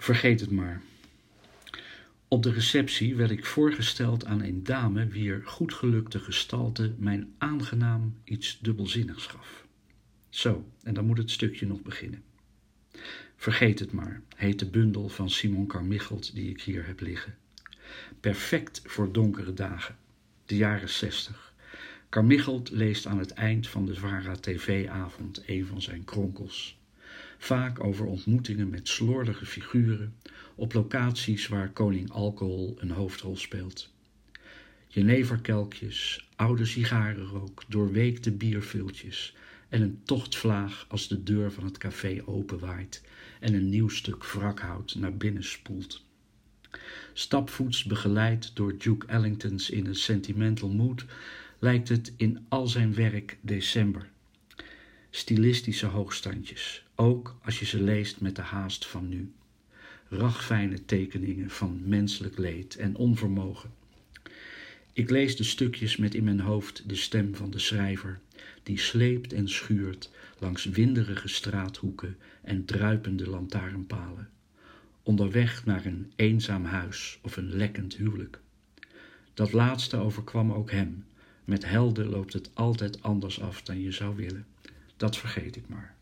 Vergeet het maar. Op de receptie werd ik voorgesteld aan een dame wier goedgelukte gestalte mijn aangenaam iets dubbelzinnigs gaf. Zo, en dan moet het stukje nog beginnen. Vergeet het maar, heet de bundel van Simon Carmichelt die ik hier heb liggen. Perfect voor donkere dagen, de jaren zestig. Carmichelt leest aan het eind van de Vara TV-avond een van zijn kronkels. Vaak over ontmoetingen met slordige figuren op locaties waar koning alcohol een hoofdrol speelt. Jeneverkelkjes, oude sigarenrook, doorweekte bierviltjes en een tochtvlaag als de deur van het café openwaait en een nieuw stuk wrakhout naar binnen spoelt. Stapvoets begeleid door Duke Ellingtons in een sentimental mood lijkt het in al zijn werk december. Stilistische hoogstandjes, ook als je ze leest met de haast van nu. Ragfijne tekeningen van menselijk leed en onvermogen. Ik lees de stukjes met in mijn hoofd de stem van de schrijver, die sleept en schuurt langs winderige straathoeken en druipende lantaarnpalen, onderweg naar een eenzaam huis of een lekkend huwelijk. Dat laatste overkwam ook hem. Met helden loopt het altijd anders af dan je zou willen. Dat vergeet ik maar.